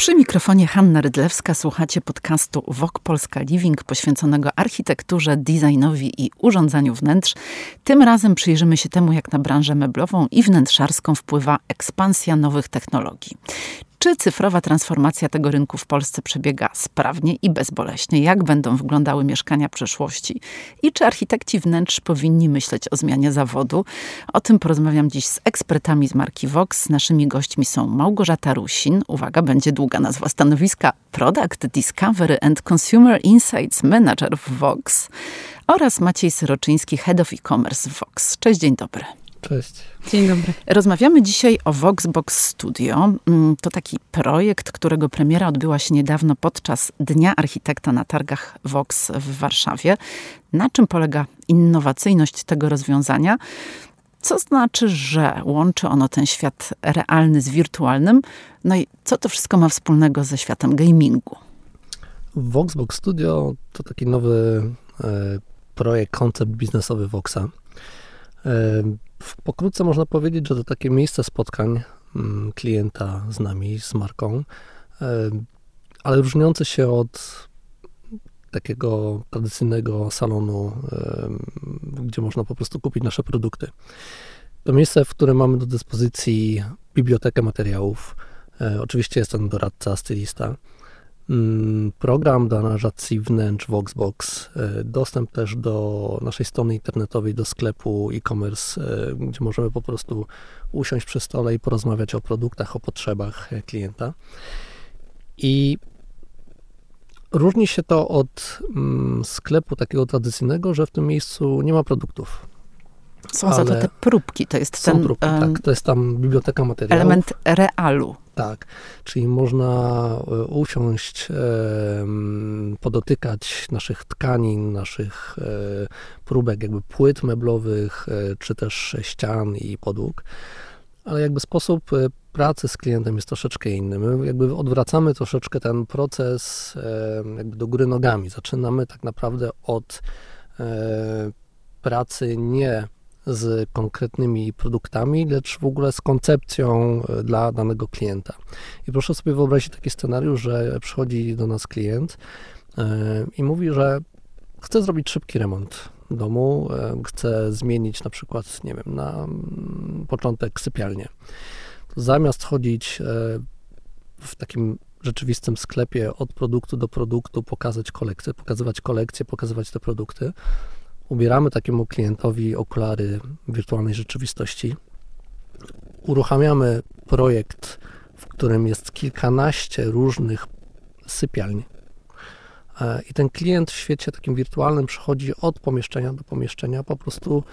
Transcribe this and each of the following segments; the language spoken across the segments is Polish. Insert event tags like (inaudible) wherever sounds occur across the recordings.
Przy mikrofonie Hanna Rydlewska słuchacie podcastu Wok Polska Living poświęconego architekturze, designowi i urządzaniu wnętrz. Tym razem przyjrzymy się temu, jak na branżę meblową i wnętrzarską wpływa ekspansja nowych technologii. Czy cyfrowa transformacja tego rynku w Polsce przebiega sprawnie i bezboleśnie? Jak będą wyglądały mieszkania przyszłości? I czy architekci wnętrz powinni myśleć o zmianie zawodu? O tym porozmawiam dziś z ekspertami z marki Vox. Naszymi gośćmi są Małgorzata Rusin, uwaga, będzie długa nazwa stanowiska, Product Discovery and Consumer Insights Manager w Vox oraz Maciej Syroczyński, Head of E-Commerce w Vox. Cześć, dzień dobry. Cześć. Dzień dobry. Rozmawiamy dzisiaj o Voxbox Studio. Mm, to taki projekt, którego premiera odbyła się niedawno podczas Dnia Architekta na targach Vox w Warszawie. Na czym polega innowacyjność tego rozwiązania? Co znaczy, że łączy ono ten świat realny z wirtualnym? No i co to wszystko ma wspólnego ze światem gamingu? Voxbox Studio to taki nowy e, projekt, koncept biznesowy Voxa. Pokrótce można powiedzieć, że to takie miejsce spotkań mm, klienta z nami, z marką, ale różniące się od takiego tradycyjnego salonu, gdzie można po prostu kupić nasze produkty. To miejsce, w którym mamy do dyspozycji bibliotekę materiałów. E, oczywiście jest ten doradca, stylista program do aranżacji wnętrz Voxbox, e, dostęp też do naszej strony internetowej, do sklepu e-commerce, e, gdzie możemy po prostu usiąść przy stole i porozmawiać o produktach, o potrzebach e, klienta. I różni się to od mm, sklepu takiego tradycyjnego, że w tym miejscu nie ma produktów. Są za to te próbki, to jest są ten próbki, um, tak, to jest tam biblioteka materiałów. Element realu. Tak, czyli można e, usiąść, podotykać naszych tkanin, naszych e, próbek, jakby płyt meblowych, e, czy też ścian i podłóg, ale jakby sposób pracy z klientem jest troszeczkę inny. My jakby odwracamy troszeczkę ten proces jakby do góry nogami. Zaczynamy tak naprawdę od pracy nie z konkretnymi produktami, lecz w ogóle z koncepcją e, dla danego klienta. I proszę sobie wyobrazić taki scenariusz, że przychodzi do nas klient e, i mówi, że chce zrobić szybki remont domu, e, chce zmienić na przykład, nie wiem, na mm, początek sypialnię. Zamiast chodzić w takim rzeczywistym sklepie od produktu do produktu, pokazać kolekcję, pokazywać kolekcję, pokazywać te produkty, ubieramy takiemu klientowi okulary wirtualnej rzeczywistości, uruchamiamy projekt, w którym jest kilkanaście różnych sypialni. E, I ten klient w świecie takim wirtualnym przychodzi od pomieszczenia do pomieszczenia, po prostu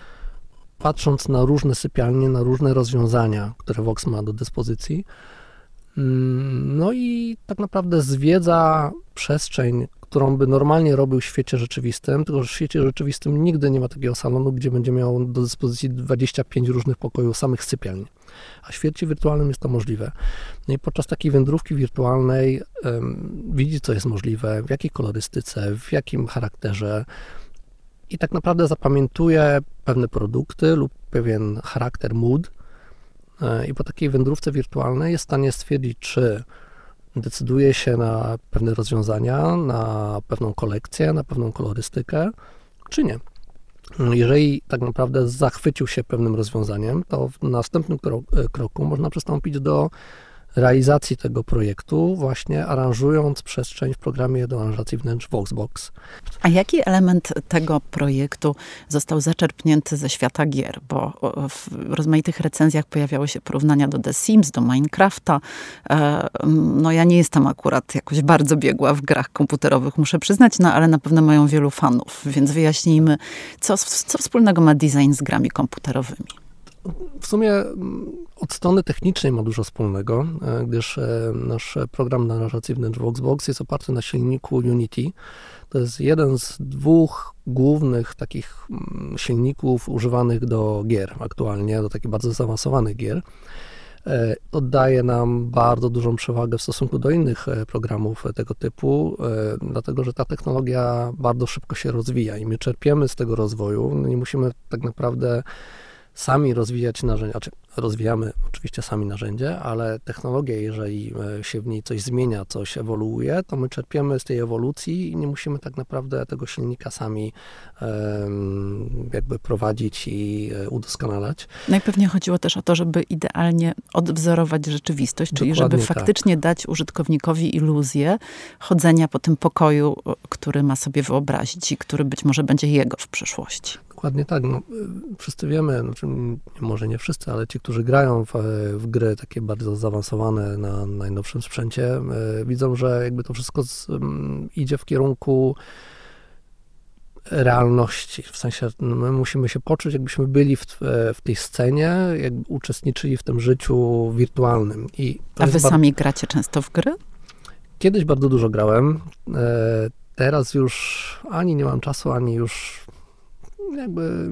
patrząc na różne sypialnie, na różne rozwiązania, które Vox ma do dyspozycji. Mm, no i tak naprawdę zwiedza przestrzeń, którą by normalnie robił w świecie rzeczywistym, tylko że w świecie rzeczywistym nigdy nie ma takiego salonu, gdzie będzie miał do dyspozycji 25 różnych pokojów samych sypialni. A w świecie wirtualnym jest to możliwe. No i podczas takiej wędrówki wirtualnej um, widzi, co jest możliwe, w jakiej kolorystyce, w jakim charakterze i tak naprawdę zapamiętuje pewne produkty lub pewien charakter, mood e, i po takiej wędrówce wirtualnej jest w stanie stwierdzić, czy decyduje się na pewne rozwiązania, na pewną kolekcję, na pewną kolorystykę, czy nie. Jeżeli tak naprawdę zachwycił się pewnym rozwiązaniem, to w następnym kroku można przystąpić do realizacji tego projektu, właśnie aranżując przestrzeń w programie do aranżacji wnętrz Voxbox. A jaki element tego projektu został zaczerpnięty ze świata gier? Bo w rozmaitych recenzjach pojawiały się porównania do The Sims, do Minecrafta. E, no ja nie jestem akurat jakoś bardzo biegła w grach komputerowych, muszę przyznać, no ale na pewno mają wielu fanów, więc wyjaśnijmy, co, co wspólnego ma design z grami komputerowymi w sumie mm, od strony technicznej ma dużo wspólnego, e, gdyż e, nasz program narracyjny Voxbox jest oparty na silniku Unity. To jest jeden z dwóch głównych takich mm, silników używanych do gier aktualnie, do takich bardzo zaawansowanych gier. e, oddaje nam bardzo dużą przewagę w stosunku do innych programów tego typu, dlatego że ta technologia bardzo szybko się rozwija i my czerpiemy z tego rozwoju. Nie musimy tak naprawdę sami rozwijać narzędzia, znaczy rozwijamy oczywiście sami narzędzie, ale technologia, jeżeli e, się w niej coś zmienia, coś ewoluuje, to my czerpiemy z tej ewolucji i nie musimy tak naprawdę tego silnika sami jakby prowadzić i e, udoskonalać. Najpewniej chodziło też o to, żeby idealnie odwzorować rzeczywistość, czyli Dokładnie żeby tak. faktycznie tak. dać użytkownikowi iluzję chodzenia po tym pokoju, który ma sobie wyobrazić i który być może będzie jego w przyszłości. Dokładnie tak. No, wszyscy wiemy, znaczy, może nie wszyscy, ale ci, którzy grają w, w gry takie bardzo zaawansowane na najnowszym sprzęcie, y, widzą, że jakby to wszystko z, idzie w kierunku realności. W sensie my musimy się poczuć, jakbyśmy byli w, w tej scenie, jakby uczestniczyli w tym życiu wirtualnym. I A wy sami gracie często w gry? Kiedyś bardzo dużo grałem. E, teraz już ani nie mam czasu, ani już jakby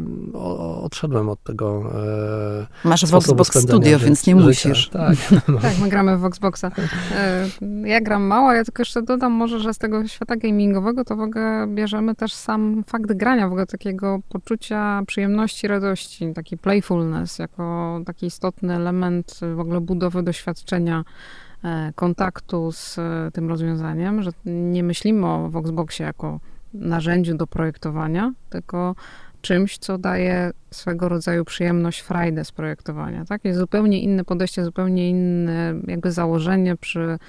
odszedłem od tego. E, Masz Voxbox Studio, więc nie musisz. Tak, (laughs) no. tak, my gramy w Voxboxa. E, ja gram mało, ja tylko jeszcze dodam może, że z tego świata gamingowego to w ogóle bierzemy też sam fakt grania, w ogóle takiego poczucia przyjemności, radości, taki playfulness jako taki istotny element w ogóle budowy doświadczenia e, kontaktu z e, tym rozwiązaniem, że nie myślimy o Voxboxie jako narzędziu do projektowania, tylko czymś, co daje swego rodzaju przyjemność, frajdę z projektowania. Tak? Jest zupełnie inne podejście, zupełnie inne jakby założenie przy,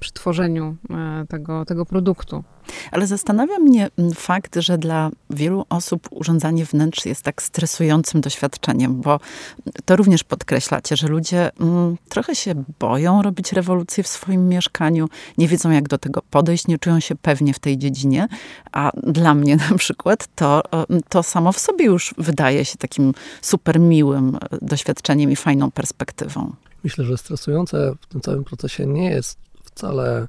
przy tworzeniu e, tego, tego produktu. Ale zastanawia mnie mm, fakt, że dla wielu osób urządzanie wnętrz jest tak stresującym doświadczeniem, bo to również podkreślacie, że ludzie mm, trochę się boją robić rewolucję w swoim mieszkaniu, nie wiedzą jak do tego podejść, nie czują się pewnie w tej dziedzinie, a dla mnie (laughs) na przykład to, to samo w sobie już wydaje się takim super miłym e, doświadczeniem i fajną perspektywą. Myślę, że stresujące w tym całym procesie nie jest wcale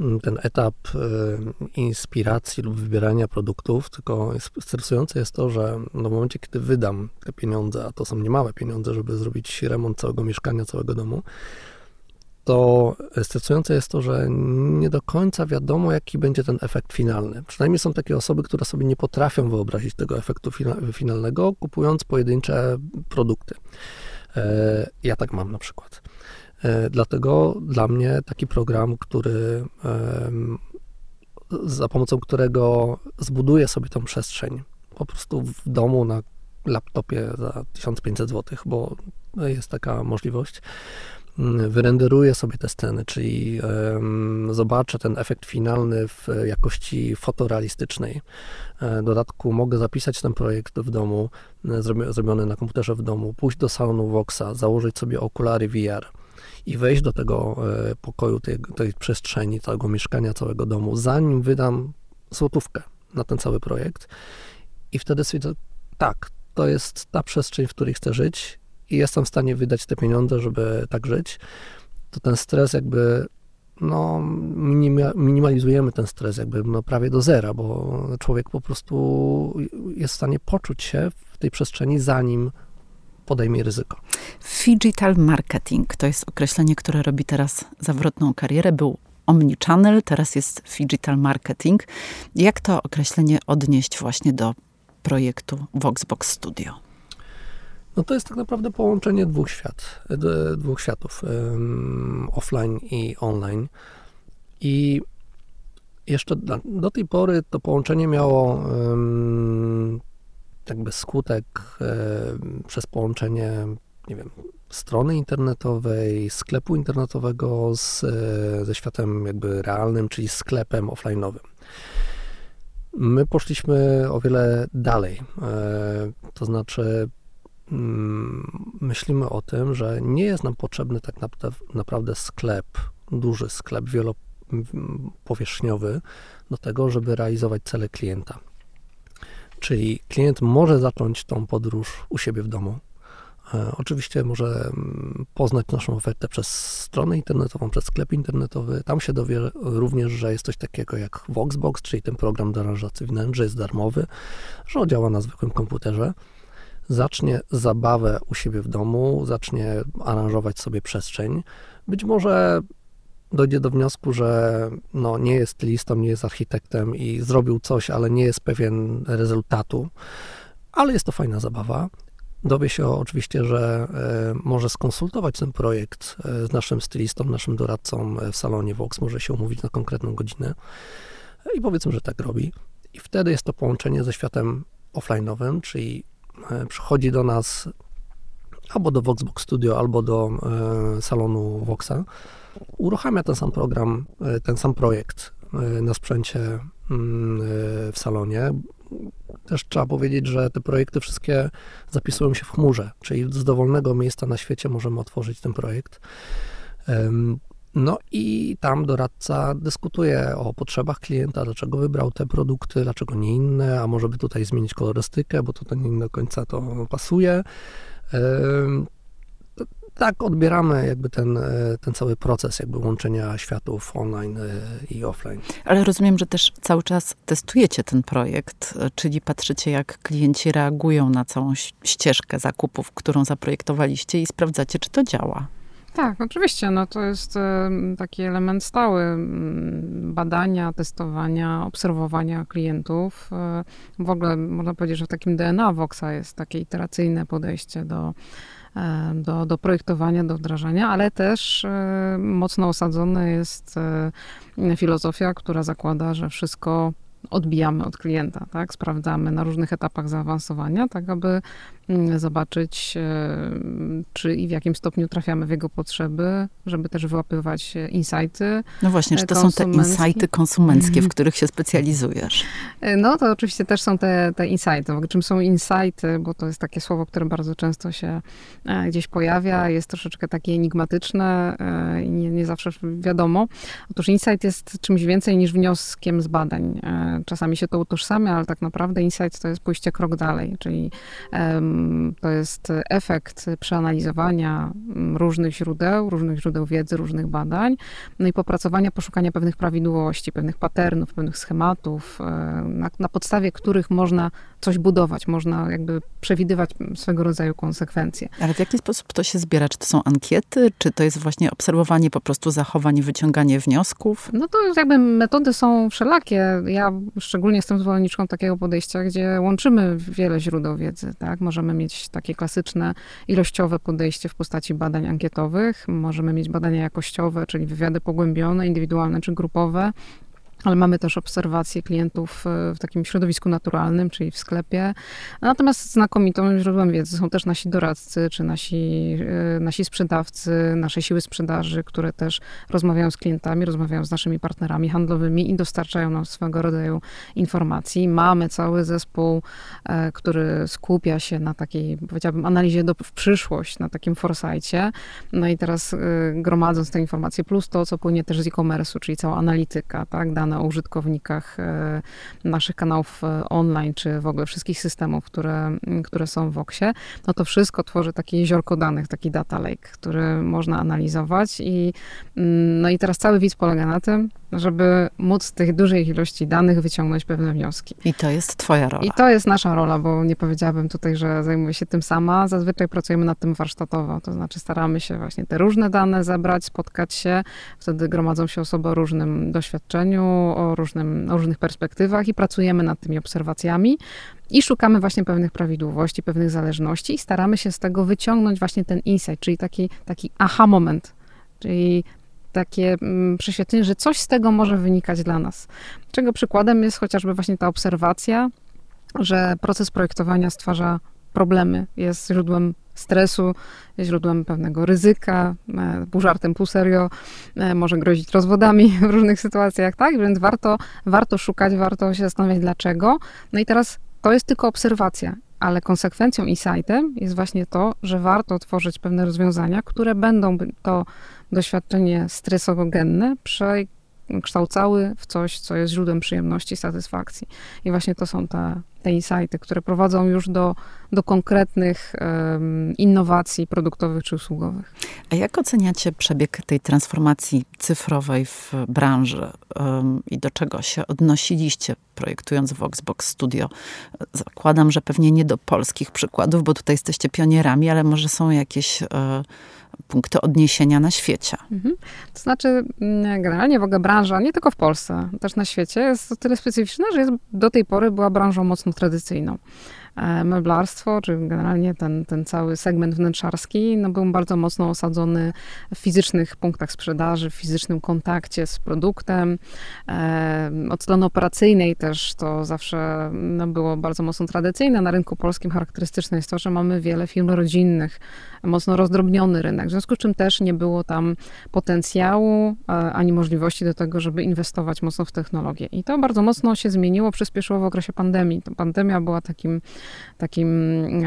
Mm, ten etap y, inspiracji lub wybierania produktów, tylko stresujące jest to, że no w momencie, kiedy wydam te pieniądze, a to są niemałe pieniądze, żeby zrobić remont całego mieszkania, całego domu, to stresujące jest to, że nie do końca wiadomo, jaki będzie ten efekt finalny. Przynajmniej są takie osoby, które sobie nie potrafią wyobrazić tego efektu finalnego, kupując pojedyncze produkty. E, ja tak mam na przykład. E, dlatego dla mnie taki program, który za pomocą którego zbuduję sobie tą przestrzeń po prostu w domu na laptopie za 1500 zł, bo jest taka możliwość. Wyrenderuję sobie te sceny, czyli zobaczę ten efekt finalny w jakości fotorealistycznej. E, w dodatku mogę zapisać ten projekt w domu, zrobiony na komputerze w domu, pójść do salonu Voxa, założyć sobie okulary VR i wejść do tego e, pokoju, tej, tej przestrzeni, całego mieszkania, całego domu, zanim wydam złotówkę na ten cały projekt. I wtedy stwierdzę, tak, to jest ta przestrzeń, w której chcę żyć i jestem w stanie wydać te pieniądze, żeby tak żyć. To ten stres jakby no, minimalizujemy ten stres jakby no, prawie do zera, bo człowiek po prostu jest w stanie poczuć się w tej przestrzeni, zanim podejmie ryzyko. Digital marketing to jest określenie, które robi teraz zawrotną karierę. Był omnichannel, teraz jest digital marketing. Jak to określenie odnieść właśnie do projektu Voxbox Studio? No to jest tak naprawdę połączenie dwóch świat, dwóch światów, offline i online. I jeszcze do, tej pory to połączenie miało jakby skutek przez połączenie, nie wiem, strony internetowej, sklepu internetowego z, e, ze światem jakby realnym, czyli sklepem offline'owym. My poszliśmy o wiele dalej. E, to znaczy, myślimy o tym, że nie jest nam potrzebny tak naprawdę sklep, duży sklep wielopowierzchniowy do tego, żeby realizować cele klienta. Czyli klient może zacząć tą podróż u siebie w domu. E, oczywiście może mm, poznać naszą ofertę przez stronę internetową, przez sklep internetowy. Tam się dowie również, że jest coś takiego jak Voxbox, czyli ten program do aranżacji wnętrz, jest darmowy, że działa na zwykłym komputerze. Zacznie zabawę u siebie w domu, zacznie aranżować sobie przestrzeń. Być może dojdzie do wniosku, że no, nie jest listą, nie jest architektem i zrobił coś, ale nie jest pewien rezultatu, ale jest to fajna zabawa. Dowie się oczywiście, że e, może skonsultować ten projekt e, z naszym stylistą, naszym doradcą w salonie Vox, może się umówić na konkretną godzinę i powiedzmy, że tak robi. I wtedy jest to połączenie ze światem offline'owym, czyli e, przychodzi do nas albo do Voxbox Studio, albo do salonu Voxa, uruchamia ten sam program, ten sam projekt na sprzęcie mm, w salonie, też trzeba powiedzieć, że te projekty wszystkie zapisują się w chmurze, czyli z dowolnego miejsca na świecie możemy otworzyć ten projekt. No i tam doradca dyskutuje o potrzebach klienta, dlaczego wybrał te produkty, dlaczego nie inne, a może by tutaj zmienić kolorystykę, bo tutaj nie do końca to pasuje tak odbieramy jakby ten, e, ten cały proces jakby łączenia światów online e, i offline. Ale rozumiem, że też cały czas testujecie ten projekt, e, czyli patrzycie jak klienci reagują na całą ścieżkę zakupów, którą zaprojektowaliście i sprawdzacie, czy to działa. Tak, oczywiście. No to jest taki element stały badania, testowania, obserwowania klientów. W ogóle można powiedzieć, że w takim DNA Voxa jest takie iteracyjne podejście do E, do, do projektowania, do wdrażania, ale też e, mocno osadzona jest e, filozofia, która zakłada, że wszystko odbijamy od klienta, tak? Sprawdzamy na różnych etapach zaawansowania, tak aby zobaczyć, e, czy i w jakim stopniu trafiamy w jego potrzeby, żeby też wyłapywać insighty. No właśnie, czy to są te insighty konsumenckie, w mhm. których się specjalizujesz? E, no to oczywiście też są te, te insighty. Czym są insighty, bo to jest takie słowo, które bardzo często się e, gdzieś pojawia, jest troszeczkę takie enigmatyczne i nie, nie zawsze wiadomo. Otóż insight jest czymś więcej niż wnioskiem z badań czasami się to utożsamia, ale tak naprawdę insight to jest pójście krok dalej, czyli to jest efekt przeanalizowania mm, różnych źródeł, różnych źródeł wiedzy, różnych badań, no i popracowania, poszukania pewnych prawidłowości, pewnych patternów, pewnych schematów, e, na, na podstawie których można coś budować, można jakby przewidywać swego rodzaju konsekwencje. Ale w jaki sposób to się zbiera? Czy to są ankiety, czy to jest właśnie obserwowanie po prostu zachowań wyciąganie wniosków? No to jakby metody są wszelakie. Ja szczególnie jestem zwolenniczką takiego podejścia, gdzie łączymy wiele źródeł wiedzy. Tak? Możemy mieć takie klasyczne, ilościowe podejście w postaci badań ankietowych, możemy mieć badania jakościowe, czyli wywiady pogłębione, indywidualne czy grupowe, ale mamy też obserwacje klientów e, w takim środowisku naturalnym, czyli w sklepie. Natomiast znakomitą źródłem wiedzy są też nasi doradcy, czy nasi, e, nasi sprzedawcy, nasze siły sprzedaży, które też rozmawiają z klientami, rozmawiają z naszymi partnerami handlowymi i dostarczają nam swego rodzaju informacji. Mamy cały zespół, e, który skupia się na takiej, powiedziałabym, analizie do, w przyszłość, na takim foresightie. No i teraz gromadząc te informacje, plus to, co płynie też z e-commerce'u, czyli cała analityka, tak, dane na użytkownikach e, naszych kanałów e, online, czy w ogóle wszystkich systemów, które, które są w Voxie, no to wszystko tworzy takie jeziorko danych, taki data lake, który można analizować i mm, no i teraz cały widz polega na tym, żeby móc z tych dużej ilości danych wyciągnąć pewne wnioski. I to jest twoja rola. I to jest nasza rola, bo nie powiedziałabym tutaj, że zajmuję się tym sama. Zazwyczaj pracujemy nad tym warsztatowo, to znaczy staramy się właśnie te różne dane zebrać, spotkać się, wtedy gromadzą się osoby o różnym doświadczeniu, o, różnym, o różnych perspektywach i pracujemy nad tymi obserwacjami i szukamy właśnie pewnych prawidłowości, pewnych zależności i staramy się z tego wyciągnąć właśnie ten insight, czyli taki, taki aha moment, czyli takie mm, prześwietlenie, że coś z tego może wynikać dla nas. Czego przykładem jest chociażby właśnie ta obserwacja, że proces projektowania stwarza problemy, jest źródłem stresu, źródłem pewnego ryzyka, e, pół żartem, pół serio, e, może grozić rozwodami (laughs) w różnych sytuacjach, tak? Więc warto, warto szukać, warto się zastanawiać dlaczego. No i teraz to jest tylko obserwacja, ale konsekwencją insightem jest właśnie to, że warto tworzyć pewne rozwiązania, które będą to doświadczenie stresogogenne prze, przekształcały w coś, co jest źródłem przyjemności, satysfakcji. I właśnie to są te, te insighty, które prowadzą już do, do konkretnych um, innowacji produktowych czy usługowych. A jak oceniacie przebieg tej transformacji cyfrowej w branży um, i do czego się odnosiliście projektując Voxbox Studio? Zakładam, że pewnie nie do polskich przykładów, bo tutaj jesteście pionierami, ale może są jakieś e, punkty odniesienia na świecie. Mhm. To znaczy, mm, generalnie w ogóle branża, nie tylko w Polsce, też na świecie, jest o tyle specyficzna, że jest, do tej pory była branżą mocno tradycyjną. E, meblarstwo, czy generalnie ten, ten cały segment wnętrzarski, no był bardzo mocno osadzony w fizycznych punktach sprzedaży, w fizycznym kontakcie z produktem. E, od strony operacyjnej też to zawsze no, było bardzo mocno tradycyjne. Na rynku polskim charakterystyczne jest to, że mamy wiele firm rodzinnych, mocno rozdrobniony rynek, w związku z czym też nie było tam potencjału e, ani możliwości do tego, żeby inwestować mocno w technologię. I to bardzo mocno się zmieniło, przyspieszyło w okresie pandemii. To pandemia była takim takim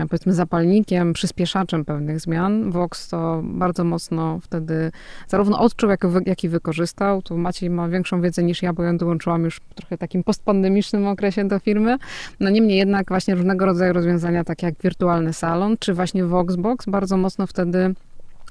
powiedzmy zapalnikiem, przyspieszaczem pewnych zmian. Vox to bardzo mocno wtedy zarówno odczuł, jak, jak i wykorzystał. Tu Maciej ma większą wiedzę niż ja, bo ja dołączyłam już w trochę takim postpandemicznym okresie do firmy. No niemniej jednak właśnie różnego rodzaju rozwiązania, takie jak wirtualny salon, czy właśnie Voxbox bardzo mocno wtedy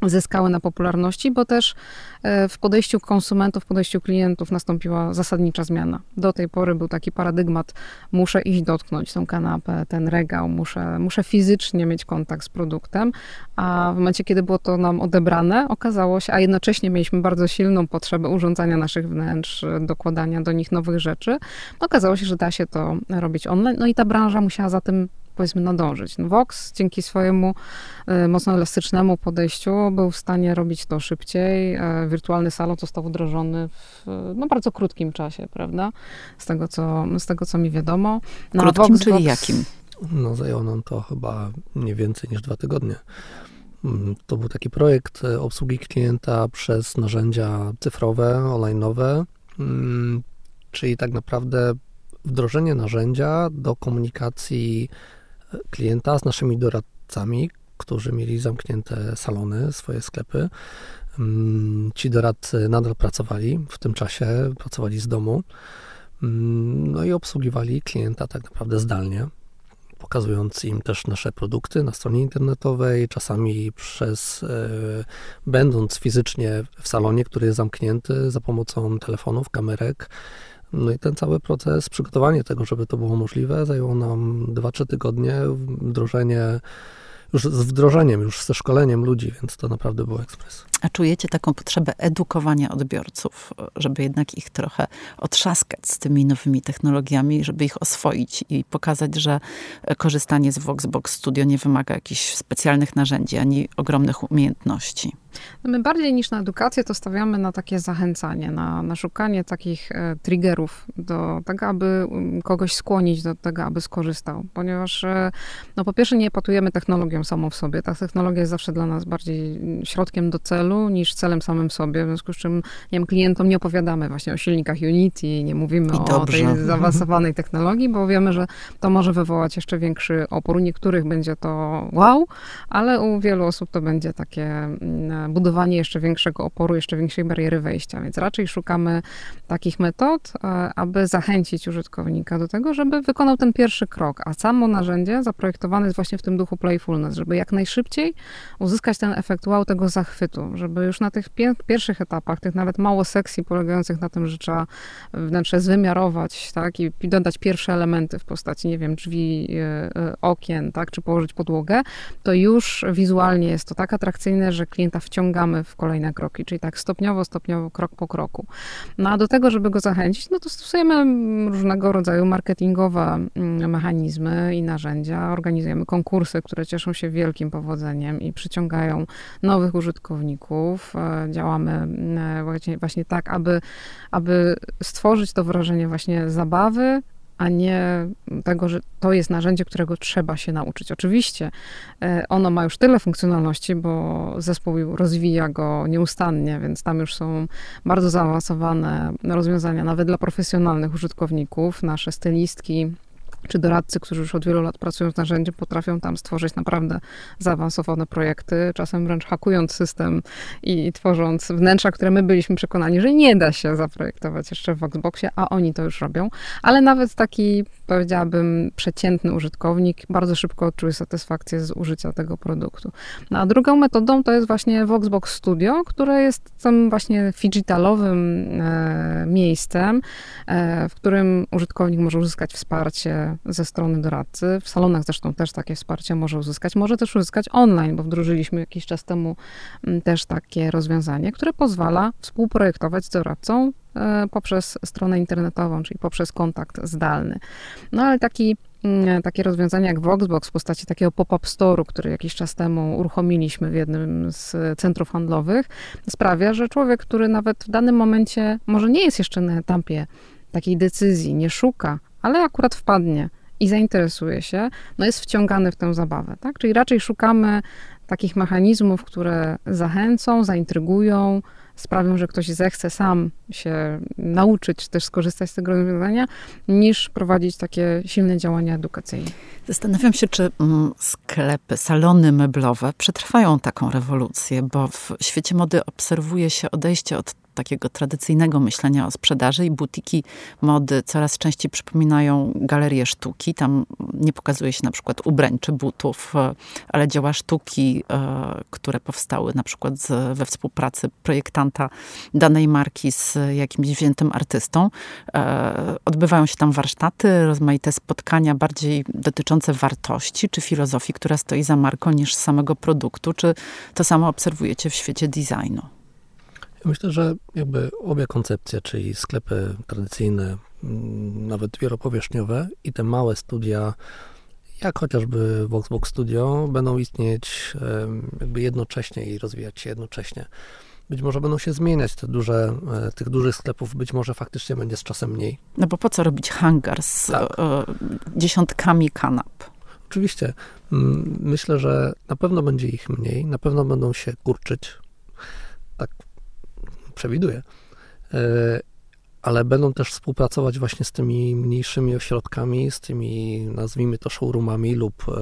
zyskały na popularności, bo też e, w podejściu konsumentów, w podejściu klientów nastąpiła zasadnicza zmiana. Do tej pory był taki paradygmat, muszę iść dotknąć tą kanapę, ten regał, muszę, muszę fizycznie mieć kontakt z produktem, a w momencie, kiedy było to nam odebrane, okazało się, a jednocześnie mieliśmy bardzo silną potrzebę urządzania naszych wnętrz, dokładania do nich nowych rzeczy, okazało się, że da się to robić online, no i ta branża musiała za tym powiedzmy nadążyć. No Vox dzięki swojemu y, mocno elastycznemu podejściu był w stanie robić to szybciej. E, wirtualny salon został wdrożony w no, bardzo krótkim czasie, prawda? Z tego, co, z tego, co mi wiadomo. No, krótkim, Vox, czyli Vox, jakim? No zajęło nam to chyba nie więcej niż dwa tygodnie. Mm, to był taki projekt e, obsługi klienta przez narzędzia cyfrowe, online'owe, mm, czyli tak naprawdę wdrożenie narzędzia do komunikacji klienta z naszymi doradcami, którzy mieli zamknięte salony, swoje sklepy. Mm, ci doradcy nadal pracowali w tym czasie, pracowali z domu, mm, no i obsługiwali klienta tak naprawdę zdalnie, pokazując im też nasze produkty na stronie internetowej, czasami przez, e, będąc fizycznie w salonie, który jest zamknięty za pomocą telefonów, kamerek, no i ten cały proces, przygotowanie tego, żeby to było możliwe, zajęło nam 2-3 tygodnie, wdrożenie już z wdrożeniem, już ze szkoleniem ludzi, więc to naprawdę był ekspres. A czujecie taką potrzebę edukowania odbiorców, żeby jednak ich trochę otrzaskać z tymi nowymi technologiami, żeby ich oswoić i pokazać, że korzystanie z Voxbox Studio nie wymaga jakichś specjalnych narzędzi ani ogromnych umiejętności? No my bardziej niż na edukację to stawiamy na takie zachęcanie, na, na szukanie takich e, triggerów do tego, aby um, kogoś skłonić do tego, aby skorzystał. Ponieważ e, no po pierwsze nie epatujemy technologią samą w sobie. Ta technologia jest zawsze dla nas bardziej mm, środkiem do celu niż celem samym sobie. W związku z czym, nie wiem, klientom nie opowiadamy właśnie o silnikach Unity, nie mówimy o tej zaawansowanej technologii, bo wiemy, że to może wywołać jeszcze większy opór. U niektórych będzie to wow, ale u wielu osób to będzie takie mm, budowanie jeszcze większego oporu, jeszcze większej bariery wejścia. Więc raczej szukamy takich metod, e, aby zachęcić użytkownika do tego, żeby wykonał ten pierwszy krok. A samo narzędzie zaprojektowane jest właśnie w tym duchu playfulness, żeby jak najszybciej uzyskać ten efekt wow tego zachwytu, żeby już na tych pierwszych etapach, tych nawet mało sekcji polegających na tym, że trzeba wnętrze zwymiarować, tak, i dodać pierwsze elementy w postaci, nie wiem, drzwi, e, e, okien, tak, czy położyć podłogę, to już wizualnie jest to tak atrakcyjne, że klienta wciągamy w kolejne kroki, czyli tak stopniowo, stopniowo, krok po kroku. No a do tego, żeby go zachęcić, no to stosujemy różnego rodzaju marketingowe mm, mechanizmy i narzędzia. Organizujemy konkursy, które cieszą się wielkim powodzeniem i przyciągają nowych użytkowników. E, działamy mm, właśnie, właśnie tak, aby, aby stworzyć to wrażenie właśnie zabawy, a nie tego, że to jest narzędzie, którego trzeba się nauczyć. Oczywiście e, ono ma już tyle funkcjonalności, bo zespół rozwija go nieustannie, więc tam już są bardzo zaawansowane rozwiązania, nawet dla profesjonalnych użytkowników. Nasze stylistki czy doradcy, którzy już od wielu lat pracują z narzędziem, potrafią tam stworzyć naprawdę zaawansowane projekty, czasem wręcz hakując system i tworząc wnętrza, które my byliśmy przekonani, że nie da się zaprojektować jeszcze w Voxboxie, a oni to już robią. Ale nawet taki, powiedziałabym, przeciętny użytkownik bardzo szybko odczuje satysfakcję z użycia tego produktu. No, a drugą metodą to jest właśnie Voxbox Studio, które jest tym właśnie digitalowym e, miejscem, e, w którym użytkownik może uzyskać wsparcie ze strony doradcy. W salonach zresztą też takie wsparcie może uzyskać. Może też uzyskać online, bo wdrożyliśmy jakiś czas temu mm, też takie rozwiązanie, które pozwala współprojektować z doradcą e, poprzez stronę internetową, czyli poprzez kontakt zdalny. No ale taki mm, takie rozwiązania jak Voxbox w postaci takiego pop-up store'u, który jakiś czas temu uruchomiliśmy w jednym z centrów handlowych, sprawia, że człowiek, który nawet w danym momencie może nie jest jeszcze na etapie takiej decyzji, nie szuka ale akurat wpadnie i zainteresuje się, no jest wciągany w tę zabawę, tak? Czyli raczej szukamy takich mechanizmów, które zachęcą, zaintrygują, sprawią, że ktoś zechce sam się nauczyć, też skorzystać z tego rozwiązania, niż prowadzić takie silne działania edukacyjne. Zastanawiam się, czy mm, sklepy, salony meblowe przetrwają taką rewolucję, bo w świecie mody obserwuje się odejście od takiego tradycyjnego myślenia o sprzedaży i butiki mody coraz częściej przypominają galerię sztuki. Tam nie pokazuje się na przykład ubrań czy butów, e, ale dzieła sztuki, e, które powstały na przykład we współpracy projektanta danej marki z jakimś wziętym artystą. E, odbywają się tam warsztaty, rozmaite spotkania bardziej dotyczące wartości czy filozofii, która stoi za marką niż samego produktu. Czy to samo obserwujecie w świecie designu? Myślę, że jakby obie koncepcje, czyli sklepy tradycyjne, mm, nawet wielopowierzchniowe i te małe studia, jak chociażby Voxbox Studio, będą istnieć jakby jednocześnie i rozwijać się jednocześnie. Być może będą się zmieniać te duże, e, tych dużych sklepów, być może faktycznie będzie z czasem mniej. No bo po co robić hangar z tak. dziesiątkami kanap? Oczywiście. Myślę, że na pewno będzie ich mniej, na pewno będą się kurczyć. Tak przewiduję. E, ale będą też współpracować właśnie z tymi mniejszymi ośrodkami, z tymi nazwijmy to showroomami lub e,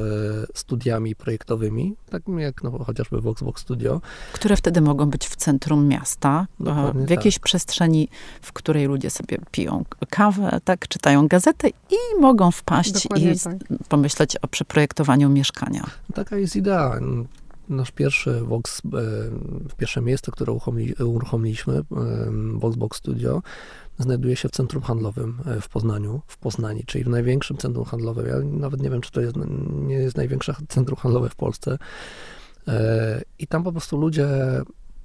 studiami projektowymi, tak jak no, chociażby Voxbox Studio. Które wtedy mogą być w centrum miasta, e, Dokładnie w jakiejś tak. przestrzeni, w której ludzie sobie piją kawę, tak, czytają gazetę i mogą wpaść Dokładnie i tak. pomyśleć o przeprojektowaniu mieszkania. Taka jest idea nasz pierwszy Vox, e, pierwsze miejsce, które uruchomiliśmy, Voxbox Studio, znajduje się w centrum handlowym e, w Poznaniu, w Poznani, czyli w największym centrum handlowym. Ja nawet nie wiem, czy to jest, nie jest największe (laughs) centrum handlowe w Polsce. E, I tam po prostu ludzie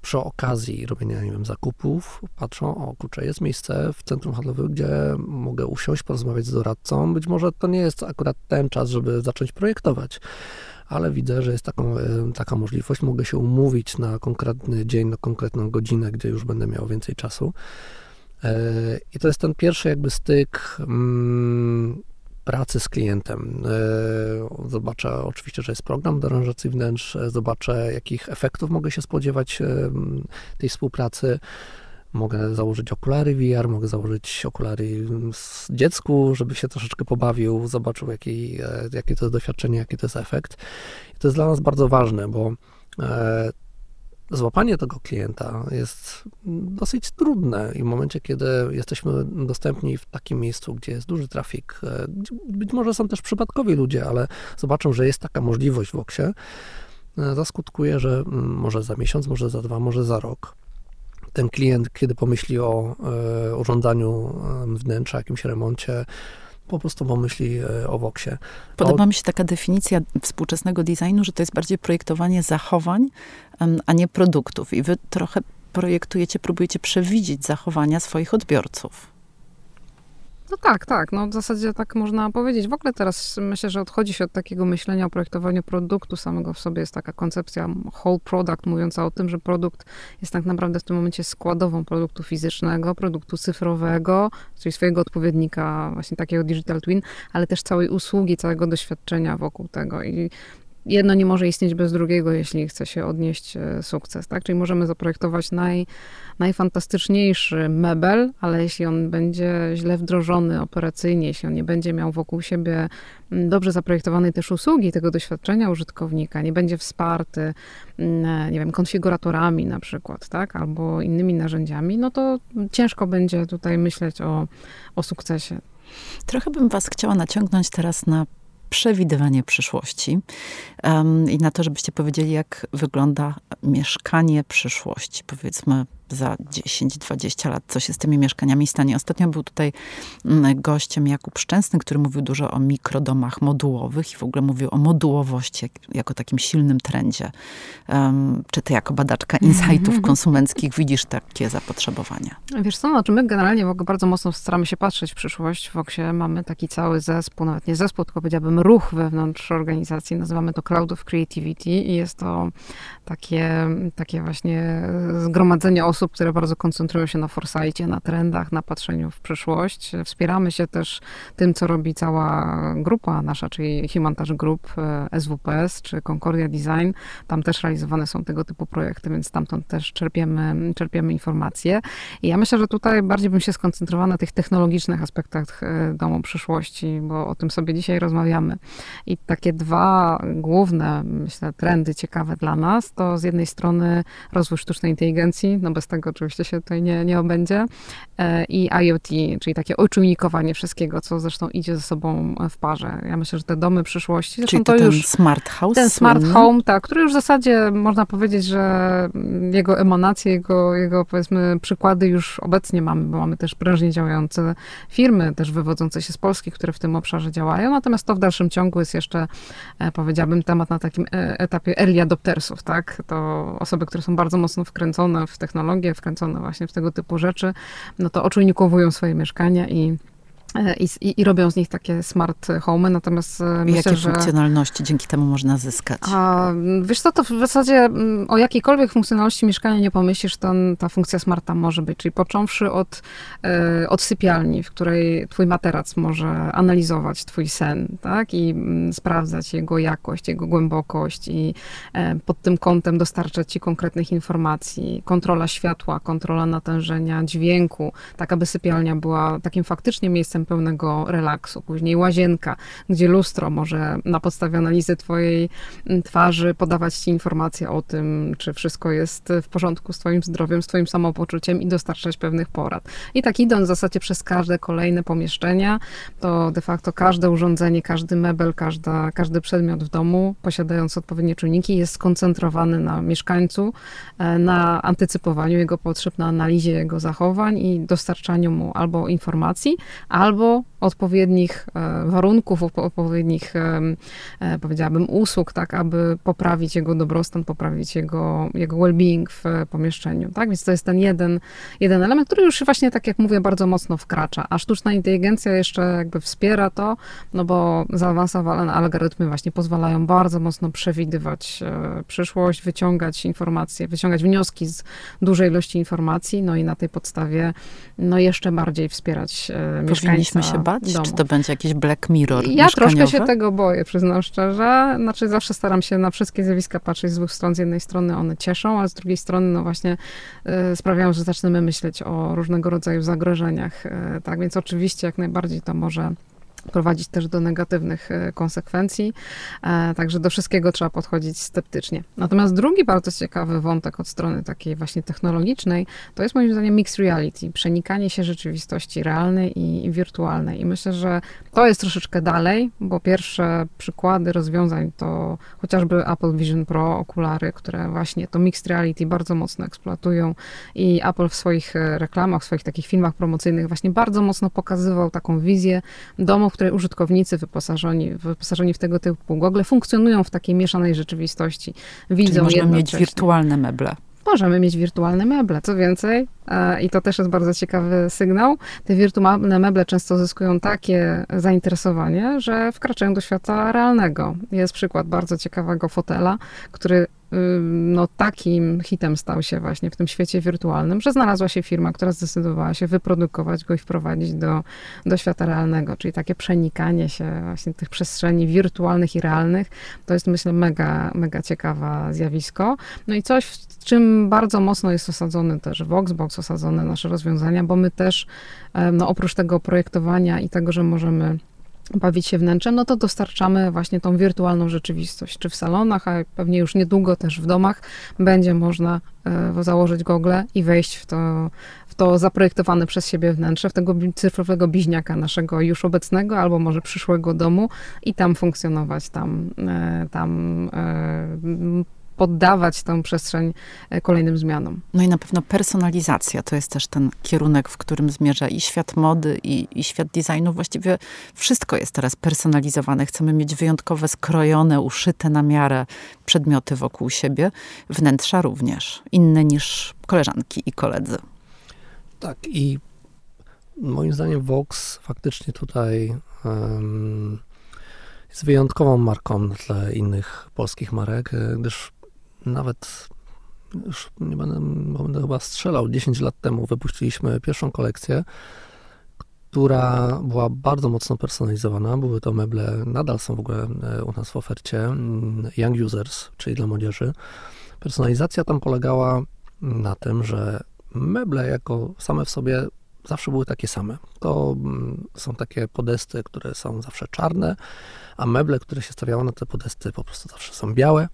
przy okazji robienia, nie wiem, zakupów patrzą, o kurczę, jest miejsce w centrum handlowym, gdzie mogę usiąść, porozmawiać z doradcą. Być może to nie jest akurat ten czas, żeby zacząć projektować, ale widzę, że jest taką, e, taka możliwość. Mogę się umówić na konkretny dzień, na konkretną godzinę, gdzie już będę miał więcej czasu. E, I to jest ten pierwszy jakby styk mm, pracy z klientem. E, zobaczę oczywiście, że jest program do aranżacji wnętrz, zobaczę jakich efektów mogę się spodziewać tej współpracy. Mogę założyć okulary VR, mogę założyć okulary dziecku, żeby się troszeczkę pobawił, zobaczył jaki, e, jakie to jest doświadczenie, jaki to jest efekt. I to jest dla nas bardzo ważne, bo e, złapanie tego klienta jest dosyć trudne i w momencie, kiedy jesteśmy dostępni w takim miejscu, gdzie jest duży trafik, e, być może są też przypadkowi ludzie, ale zobaczą, że jest taka możliwość w Oksie, zaskutkuje, że mm, może za miesiąc, może za dwa, może za rok ten klient, kiedy pomyśli o e, urządzaniu wnętrza, jakimś remoncie, po prostu pomyśli e, o Woksie. Podoba o... mi się taka definicja współczesnego designu, że to jest bardziej projektowanie zachowań, a nie produktów. I wy trochę projektujecie, próbujecie przewidzieć zachowania swoich odbiorców. No tak, tak. No w zasadzie tak można powiedzieć. W ogóle teraz myślę, że odchodzi się od takiego myślenia o projektowaniu produktu samego w sobie. Jest taka koncepcja whole product, mówiąca o tym, że produkt jest tak naprawdę w tym momencie składową produktu fizycznego, produktu cyfrowego, czyli swojego odpowiednika, właśnie takiego digital twin, ale też całej usługi, całego doświadczenia wokół tego. I jedno nie może istnieć bez drugiego, jeśli chce się odnieść e, sukces, tak? Czyli możemy zaprojektować naj, najfantastyczniejszy mebel, ale jeśli on będzie źle wdrożony operacyjnie, jeśli on nie będzie miał wokół siebie dobrze zaprojektowanej też usługi, tego doświadczenia użytkownika, nie będzie wsparty, mm, nie wiem, konfiguratorami na przykład, tak? Albo innymi narzędziami, no to ciężko będzie tutaj myśleć o, o sukcesie. Trochę bym was chciała naciągnąć teraz na przewidywanie przyszłości um, i na to, żebyście powiedzieli, jak wygląda mieszkanie przyszłości. Powiedzmy, za 10-20 lat, co się z tymi mieszkaniami stanie. Ostatnio był tutaj mm, gościem Jakub Szczęsny, który mówił dużo o mikrodomach modułowych i w ogóle mówił o modułowości jako takim silnym trendzie. Um, czy ty jako badaczka insightów (laughs) konsumenckich widzisz takie zapotrzebowania? Wiesz co, znaczy my generalnie w ogóle bardzo mocno staramy się patrzeć w przyszłość. W Oksie mamy taki cały zespół, nawet nie zespół, tylko powiedziałabym ruch wewnątrz organizacji. Nazywamy to Crowd of Creativity i jest to takie, takie właśnie zgromadzenie osób, osób, które bardzo koncentrują się na foresightie, na trendach, na patrzeniu w przyszłość. Wspieramy się też tym, co robi cała grupa nasza, czyli Humantage Group, e, SWPS czy Concordia Design. Tam też realizowane są tego typu projekty, więc stamtąd też czerpiemy, czerpiemy informacje. I ja myślę, że tutaj bardziej bym się skoncentrowała na tych technologicznych aspektach e, domu przyszłości, bo o tym sobie dzisiaj rozmawiamy. I takie dwa główne, myślę, trendy ciekawe dla nas, to z jednej strony rozwój sztucznej inteligencji, no bez bez tego oczywiście się tutaj nie, nie obędzie. E, I IoT, czyli takie oczujnikowanie wszystkiego, co zresztą idzie ze sobą w parze. Ja myślę, że te domy przyszłości... Czyli to, to ten już, smart house? Ten smart home, tak, który już w zasadzie można powiedzieć, że jego emanacje, jego, jego powiedzmy przykłady już obecnie mamy, bo mamy też prężnie działające firmy, też wywodzące się z Polski, które w tym obszarze działają, natomiast to w dalszym ciągu jest jeszcze, e, powiedziałabym, temat na takim e, etapie early adoptersów, tak? To osoby, które są bardzo mocno wkręcone w technologię, technologie wkręcone właśnie w tego typu rzeczy, no to oczujnikowują swoje mieszkania i I, i, I, robią z nich takie smart home, natomiast e, myślę, Jakie że... funkcjonalności dzięki temu można zyskać? A, wiesz co, to w zasadzie mm, o jakiejkolwiek funkcjonalności mieszkania nie pomyślisz, to ta funkcja smarta może być, czyli począwszy od, e, od sypialni, w której twój materac może analizować twój sen, tak, i mm, sprawdzać jego jakość, jego głębokość i e, pod tym kątem dostarczać ci konkretnych informacji, kontrola światła, kontrola natężenia dźwięku, tak aby sypialnia była takim faktycznie miejscem pełnego relaksu. Później łazienka, gdzie lustro może na podstawie analizy twojej mm, twarzy podawać ci informacje o tym, czy wszystko jest w porządku z twoim zdrowiem, z twoim samopoczuciem i dostarczać pewnych porad. I tak idąc w zasadzie przez każde kolejne pomieszczenia, to de facto każde urządzenie, każdy mebel, każda, każdy przedmiot w domu, posiadając odpowiednie czujniki, jest skoncentrowany na mieszkańcu, e, na antycypowaniu jego potrzeb, na analizie jego zachowań i dostarczaniu mu albo informacji, albo albo odpowiednich e, warunków, odpowiednich, e, e, powiedziałabym, usług, tak, aby poprawić jego dobrostan, poprawić jego, jego well-being w pomieszczeniu, tak? Więc to jest ten jeden, jeden element, który już właśnie, tak jak mówię, bardzo mocno wkracza, a sztuczna inteligencja jeszcze jakby wspiera to, no bo zaawansowane algorytmy właśnie pozwalają bardzo mocno przewidywać przyszłość, wyciągać informacje, wyciągać wnioski z dużej ilości informacji, no i na tej podstawie, no jeszcze bardziej wspierać mieszkańców powinniśmy się bać? Domu. Czy to będzie jakiś Black Mirror Ja troszkę się tego boję, przyznam szczerze. Znaczy zawsze staram się na wszystkie zjawiska patrzeć z dwóch stron. Z jednej strony one cieszą, a z drugiej strony no właśnie y, sprawiają, że zaczniemy myśleć o różnego rodzaju zagrożeniach. Y, tak więc oczywiście jak najbardziej to może prowadzić też do negatywnych e, konsekwencji, e, także do wszystkiego trzeba podchodzić sceptycznie. Natomiast drugi bardzo ciekawy wątek od strony takiej właśnie technologicznej, to jest moim zdaniem mixed reality, przenikanie się rzeczywistości realnej i wirtualnej. I myślę, że to jest troszeczkę dalej, bo pierwsze przykłady rozwiązań to chociażby Apple Vision Pro, okulary, które właśnie to mixed reality bardzo mocno eksploatują i Apple w swoich e, reklamach, w swoich takich filmach promocyjnych właśnie bardzo mocno pokazywał taką wizję domów, której użytkownicy wyposażeni, wyposażeni w tego typu gogle funkcjonują w takiej mieszanej rzeczywistości. Widzą Czyli możemy mieć wirtualne meble. Możemy mieć wirtualne meble. Co więcej, e, i to też jest bardzo ciekawy sygnał, te wirtualne meble często zyskują takie zainteresowanie, że wkraczają do świata realnego. Jest przykład bardzo ciekawego fotela, który no, takim hitem stał się właśnie w tym świecie wirtualnym, że znalazła się firma, która zdecydowała się wyprodukować go i wprowadzić do, do świata realnego, czyli takie przenikanie się właśnie tych przestrzeni wirtualnych i realnych, to jest myślę mega, mega ciekawe zjawisko. No i coś, w czym bardzo mocno jest osadzony też Voxbox, osadzone nasze rozwiązania, bo my też no, oprócz tego projektowania i tego, że możemy bawić się wnętrzem, no to dostarczamy właśnie tą wirtualną rzeczywistość, czy w salonach, a pewnie już niedługo też w domach będzie można e, założyć gogle i wejść w to, w to zaprojektowane przez siebie wnętrze, w tego cyfrowego bliźniaka naszego już obecnego albo może przyszłego domu i tam funkcjonować, tam, e, tam e, poddawać tę przestrzeń e, kolejnym zmianom. No i na pewno personalizacja to jest też ten kierunek, w którym zmierza i świat mody, i, i świat designu. Właściwie wszystko jest teraz personalizowane. Chcemy mieć wyjątkowe, skrojone, uszyte na miarę przedmioty wokół siebie. Wnętrza również. Inne niż koleżanki i koledzy. Tak i moim zdaniem Vox faktycznie tutaj um, jest wyjątkową marką na tle innych polskich marek, gdyż nawet już nie będę, będę chyba strzelał, 10 lat temu wypuściliśmy pierwszą kolekcję, która była bardzo mocno personalizowana. Były to meble, nadal są w ogóle e, u nas w ofercie, mm, Young Users, czyli dla młodzieży. Personalizacja tam polegała na tym, że meble jako same w sobie zawsze były takie same. To mm, są takie podesty, które są zawsze czarne, a meble, które się stawiało na te podesty po prostu zawsze są białe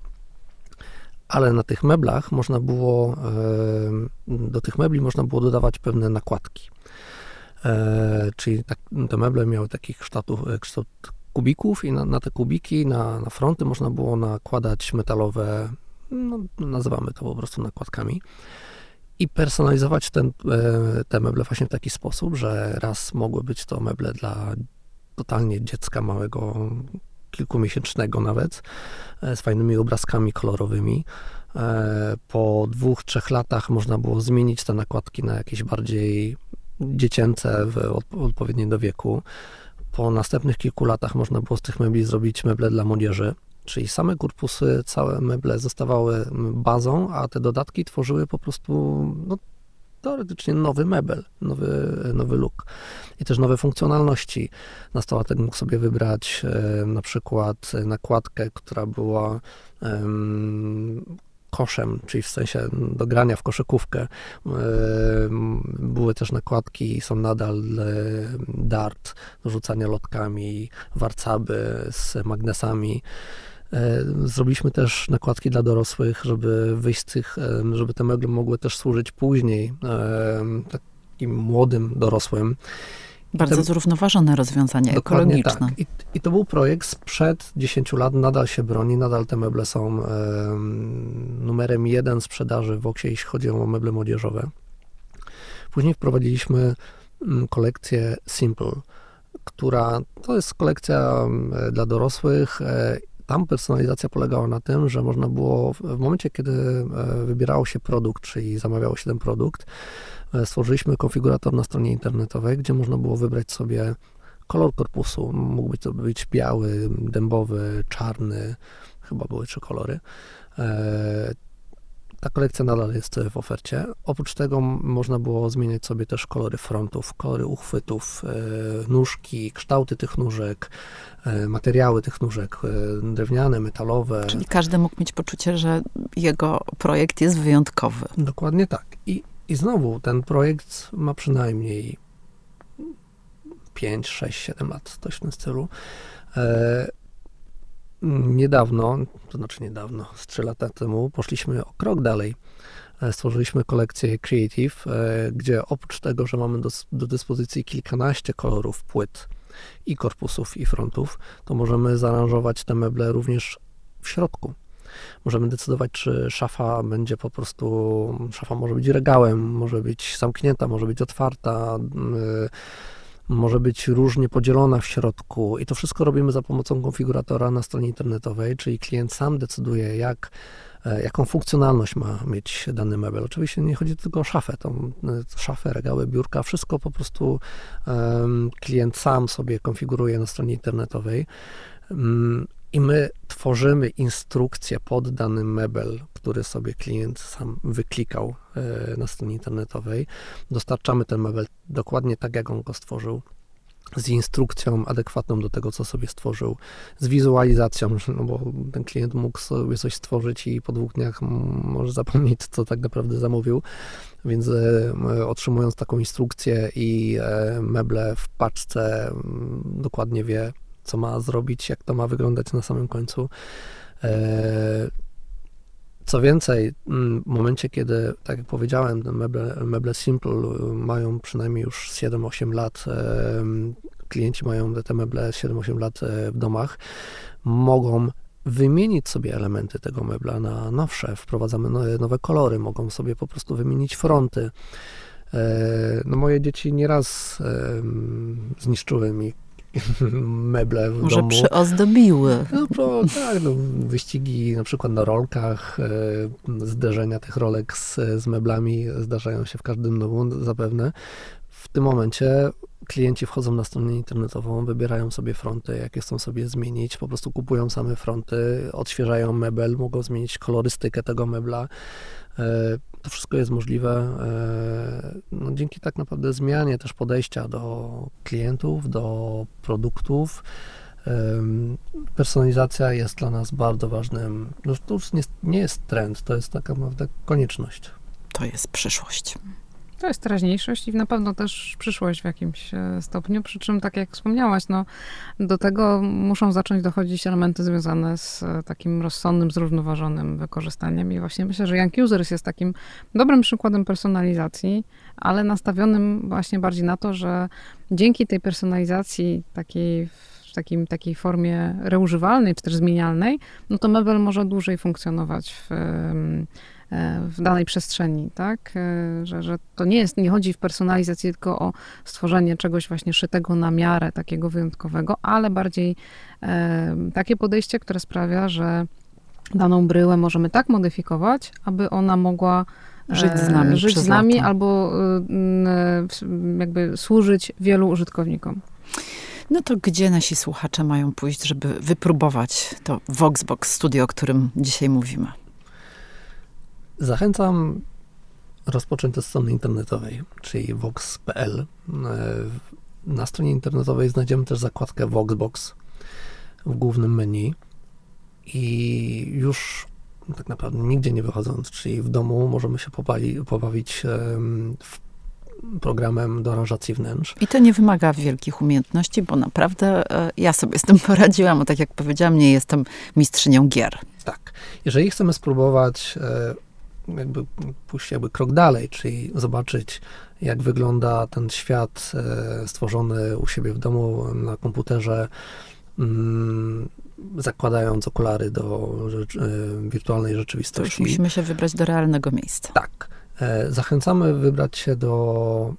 ale na tych meblach można było, do tych mebli można było dodawać pewne nakładki. E, czyli tak, te meble miały taki kształt, e, kształt kubików i na, na, te kubiki, na, na fronty można było nakładać metalowe, no, nazywamy to po prostu nakładkami i personalizować ten, e, te meble właśnie w taki sposób, że raz mogły być to meble dla totalnie dziecka małego, kilkumiesięcznego nawet, e, z fajnymi obrazkami kolorowymi. E, po dwóch, trzech latach można było zmienić te nakładki na jakieś bardziej dziecięce, odpowiednie do wieku. Po następnych kilku latach można było z tych mebli zrobić meble dla młodzieży, czyli same korpusy, całe meble zostawały bazą, a te dodatki tworzyły po prostu no, teoretycznie nowy mebel, nowy, nowy look i też nowe funkcjonalności. Nastolatek mógł sobie wybrać e, na przykład nakładkę, która była koszem, czyli w sensie do grania w koszykówkę. E, były też nakładki, są nadal e, dart rzucania lotkami, warcaby z magnesami. E, zrobiliśmy też nakładki dla dorosłych, żeby wyjść z tych, e, żeby te meble mogły też służyć później e, takim młodym dorosłym. Bardzo Ten, zrównoważone rozwiązanie ekologiczne. Tak. I, I, to był projekt sprzed 10 lat, nadal się broni, nadal te meble są e, numerem jeden sprzedaży w Oksie, jeśli chodzi o meble młodzieżowe. Później wprowadziliśmy mm, kolekcję Simple, która to jest kolekcja dla dorosłych tam personalizacja polegała na tym, że można było w momencie, kiedy e, wybierało się produkt, czyli zamawiało się ten produkt, e, stworzyliśmy konfigurator na stronie internetowej, gdzie można było wybrać sobie kolor korpusu. Mógł być to być biały, dębowy, czarny, chyba były trzy kolory. E, ta kolekcja nadal jest w ofercie. Oprócz tego można było zmieniać sobie też kolory frontów, kolory uchwytów, nóżki, kształty tych nóżek, E, materiały tych nóżek, e, drewniane, metalowe. Czyli każdy mógł mieć poczucie, że jego projekt jest wyjątkowy. Dokładnie tak. I, i znowu ten projekt ma przynajmniej 5, 6, 7 lat, coś w tym stylu. Niedawno, to znaczy niedawno, z 3 lata temu, poszliśmy o krok dalej. E, stworzyliśmy kolekcję Creative, e, gdzie oprócz tego, że mamy do, do dyspozycji kilkanaście kolorów płyt, i korpusów, i frontów, to możemy zaaranżować te meble również w środku. Możemy decydować, czy szafa będzie po prostu, szafa może być regałem, może być zamknięta, może być otwarta, yy, może być różnie podzielona w środku i to wszystko robimy za pomocą konfiguratora na stronie internetowej, czyli klient sam decyduje, jak E, jaką funkcjonalność ma mieć dany mebel. Oczywiście nie chodzi tylko o szafę, tą e, szafę, regały, biurka, wszystko po prostu klient sam sobie konfiguruje na stronie internetowej. I my tworzymy instrukcję pod dany mebel, który sobie klient sam wyklikał e, na stronie internetowej. Dostarczamy ten mebel dokładnie tak, jak on go stworzył z instrukcją adekwatną do tego, co sobie stworzył, z wizualizacją, no bo ten klient mógł sobie coś stworzyć i po dwóch dniach może zapomnieć, co tak naprawdę zamówił, więc e, otrzymując taką instrukcję i e, meble w paczce dokładnie wie, co ma zrobić, jak to ma wyglądać na samym końcu. E, co więcej, w momencie, kiedy, tak jak powiedziałem, meble, meble Simple mają przynajmniej już 7-8 lat, klienci mają te meble 7-8 lat e, w domach, mogą wymienić sobie elementy tego mebla na nowsze, wprowadzamy nowe kolory, mogą sobie po prostu wymienić fronty. E, no moje dzieci nieraz zniszczyły mi (laughs) meble w Może domu. Może przyozdobiły. No, pro, tak, no, wyścigi na przykład na rolkach, e, zderzenia tych rolek z, z meblami zdarzają się w każdym domu zapewne. W tym momencie klienci wchodzą na stronę internetową, wybierają sobie fronty, jakie chcą sobie zmienić, po prostu kupują same fronty, odświeżają mebel, mogą zmienić kolorystykę tego mebla. E, to wszystko jest możliwe e, no, dzięki tak naprawdę zmianie też podejścia do klientów, do produktów. Personalizacja jest dla nas bardzo ważnym, no, to już nie, nie jest trend, to jest taka naprawdę konieczność. To jest przyszłość. To jest teraźniejszość i na pewno też przyszłość w jakimś e, stopniu. Przy czym, tak jak wspomniałaś, no, do tego muszą zacząć dochodzić elementy związane z e, takim rozsądnym, zrównoważonym wykorzystaniem. I właśnie myślę, że Young Users jest takim dobrym przykładem personalizacji, ale nastawionym właśnie bardziej na to, że dzięki tej personalizacji takiej w takim, takiej formie reużywalnej czy też zmienialnej, no to mebel może dłużej funkcjonować w w danej przestrzeni, tak? E, że, że to nie jest, nie chodzi w personalizacji tylko o stworzenie czegoś właśnie szytego na miarę, takiego wyjątkowego, ale bardziej e, takie podejście, które sprawia, że daną bryłę możemy tak modyfikować, aby ona mogła żyć z nami, żyć z nami albo jakby służyć wielu użytkownikom. No to gdzie nasi słuchacze mają pójść, żeby wypróbować to Voxbox Studio, o którym dzisiaj mówimy? Zachęcam rozpocząć od strony internetowej, czyli vox.pl. E, na stronie internetowej znajdziemy też zakładkę Voxbox w głównym menu i już tak naprawdę nigdzie nie wychodząc, czyli w domu możemy się popali, pobawić w programem do aranżacji wnętrz. I to nie wymaga wielkich umiejętności, bo naprawdę e, ja sobie z tym (laughs) poradziłam, bo tak jak powiedziałam, nie jestem mistrzynią gier. Tak. Jeżeli chcemy spróbować e, jakby pójść jakby krok dalej, czyli zobaczyć, jak wygląda ten świat e, stworzony u siebie w domu na komputerze, mm, zakładając okulary do rzecz, e, wirtualnej rzeczywistości. To już musimy się wybrać do realnego miejsca. Tak. E, zachęcamy wybrać się do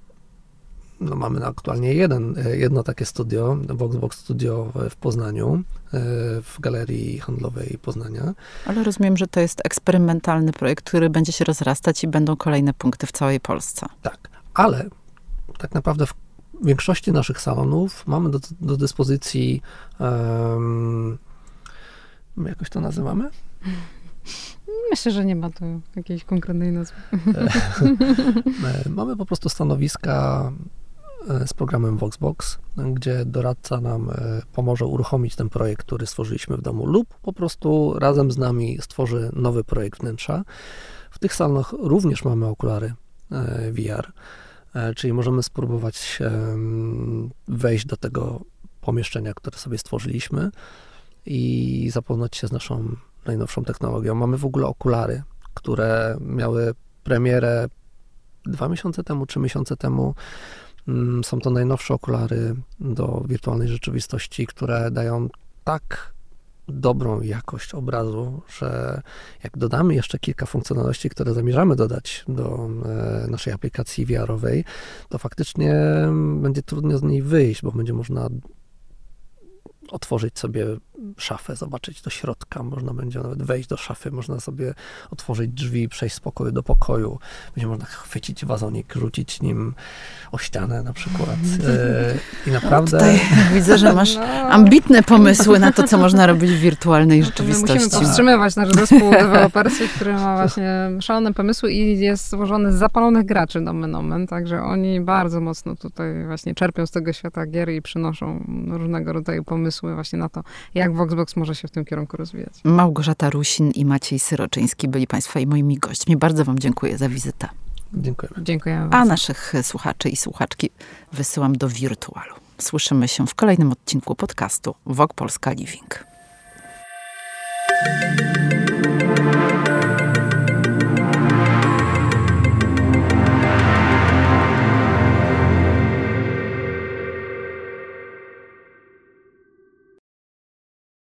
no mamy aktualnie jeden, e, jedno takie studio, Voxbox Studio w Poznaniu, e, w Galerii Handlowej Poznania. Ale rozumiem, że to jest eksperymentalny projekt, który będzie się rozrastać i będą kolejne punkty w całej Polsce. Tak, ale tak naprawdę w większości naszych salonów mamy do, do dyspozycji um, jakoś to nazywamy? Myślę, że nie ma to jakiejś konkretnej nazwy. E, (laughs) mamy po prostu stanowiska z programem Voxbox, gdzie doradca nam e, pomoże uruchomić ten projekt, który stworzyliśmy w domu, lub po prostu razem z nami stworzy nowy projekt wnętrza. W tych salonach również mamy okulary e, VR, czyli możemy spróbować wejść do tego pomieszczenia, które sobie stworzyliśmy i zapoznać się z naszą najnowszą technologią. Mamy w ogóle okulary, które miały premierę dwa miesiące temu, trzy miesiące temu Mm, są to najnowsze okulary do wirtualnej rzeczywistości, które dają tak dobrą jakość obrazu, że jak dodamy jeszcze kilka funkcjonalności, które zamierzamy dodać do e, naszej aplikacji VR-owej, to faktycznie będzie trudno z niej wyjść, bo będzie można otworzyć sobie szafę, zobaczyć do środka, można będzie nawet wejść do szafy, można sobie otworzyć drzwi, przejść z pokoju do pokoju, będzie można chwycić wazonik, rzucić nim o ścianę na przykład. E, I naprawdę... Tutaj widzę, że masz (laughs) No. ambitne pomysły na to, co można robić w wirtualnej No to my musimy rzeczywistości. powstrzymywać nasz zespół deweloperski, który ma właśnie szalone pomysły i jest złożony z zapalonych graczy nomen omen, także oni bardzo mocno tutaj właśnie czerpią z tego świata gier i przynoszą różnego rodzaju pomysły właśnie na to, jak Voxbox może się w tym kierunku rozwijać. Małgorzata Rusin i Maciej Syroczyński byli Państwa i moimi gośćmi. Bardzo Wam dziękuję za wizytę. Dziękujemy. Dziękujemy A naszych słuchaczy i słuchaczki wysyłam do wirtualu. Słyszymy się w kolejnym odcinku podcastu Wok Polska Living.